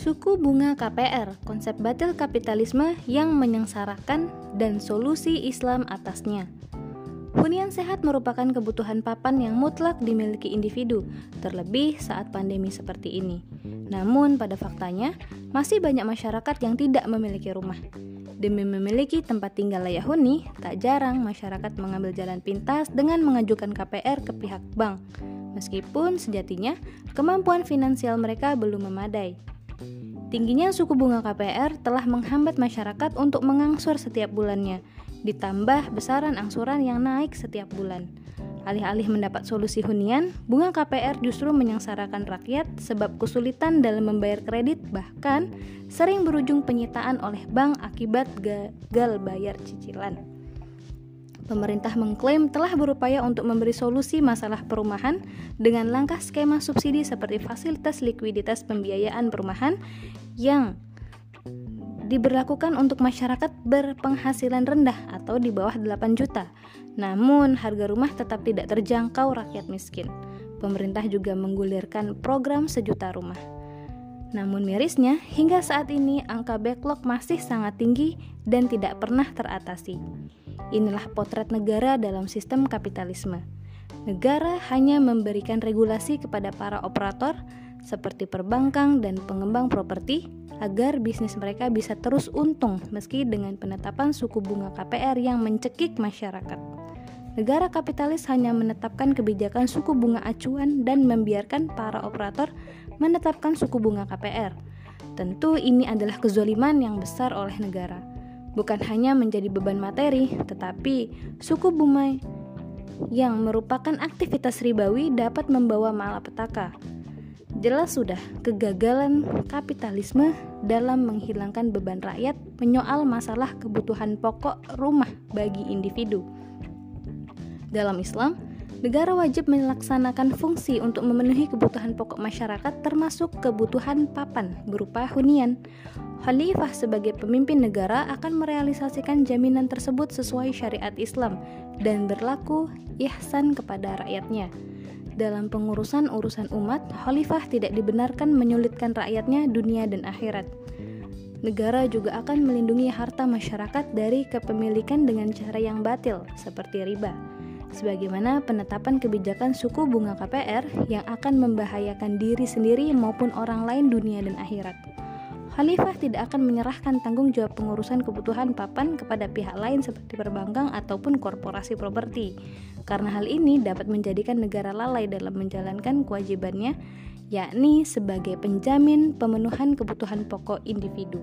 Suku bunga KPR, konsep batil kapitalisme yang menyengsarakan dan solusi Islam atasnya. Hunian sehat merupakan kebutuhan papan yang mutlak dimiliki individu, terlebih saat pandemi seperti ini. Namun, pada faktanya, masih banyak masyarakat yang tidak memiliki rumah. Demi memiliki tempat tinggal layak huni, tak jarang masyarakat mengambil jalan pintas dengan mengajukan KPR ke pihak bank. Meskipun sejatinya kemampuan finansial mereka belum memadai. Tingginya suku bunga KPR telah menghambat masyarakat untuk mengangsur setiap bulannya, ditambah besaran angsuran yang naik setiap bulan. Alih-alih mendapat solusi hunian, bunga KPR justru menyengsarakan rakyat sebab kesulitan dalam membayar kredit bahkan sering berujung penyitaan oleh bank akibat gagal bayar cicilan. Pemerintah mengklaim telah berupaya untuk memberi solusi masalah perumahan dengan langkah skema subsidi seperti fasilitas likuiditas pembiayaan perumahan yang diberlakukan untuk masyarakat berpenghasilan rendah atau di bawah 8 juta. Namun, harga rumah tetap tidak terjangkau rakyat miskin. Pemerintah juga menggulirkan program sejuta rumah. Namun mirisnya, hingga saat ini angka backlog masih sangat tinggi dan tidak pernah teratasi. Inilah potret negara dalam sistem kapitalisme. Negara hanya memberikan regulasi kepada para operator seperti perbankan dan pengembang properti agar bisnis mereka bisa terus untung meski dengan penetapan suku bunga KPR yang mencekik masyarakat. Negara kapitalis hanya menetapkan kebijakan suku bunga acuan dan membiarkan para operator menetapkan suku bunga KPR. Tentu ini adalah kezoliman yang besar oleh negara bukan hanya menjadi beban materi, tetapi suku bunga yang merupakan aktivitas ribawi dapat membawa malapetaka. Jelas sudah kegagalan kapitalisme dalam menghilangkan beban rakyat menyoal masalah kebutuhan pokok rumah bagi individu. Dalam Islam, negara wajib melaksanakan fungsi untuk memenuhi kebutuhan pokok masyarakat termasuk kebutuhan papan berupa hunian. Khalifah sebagai pemimpin negara akan merealisasikan jaminan tersebut sesuai syariat Islam dan berlaku ihsan kepada rakyatnya. Dalam pengurusan urusan umat, khalifah tidak dibenarkan menyulitkan rakyatnya dunia dan akhirat. Negara juga akan melindungi harta masyarakat dari kepemilikan dengan cara yang batil, seperti riba. Sebagaimana penetapan kebijakan suku bunga KPR yang akan membahayakan diri sendiri maupun orang lain dunia dan akhirat. Khalifah tidak akan menyerahkan tanggung jawab pengurusan kebutuhan papan kepada pihak lain seperti perbankan ataupun korporasi properti. Karena hal ini dapat menjadikan negara lalai dalam menjalankan kewajibannya, yakni sebagai penjamin pemenuhan kebutuhan pokok individu.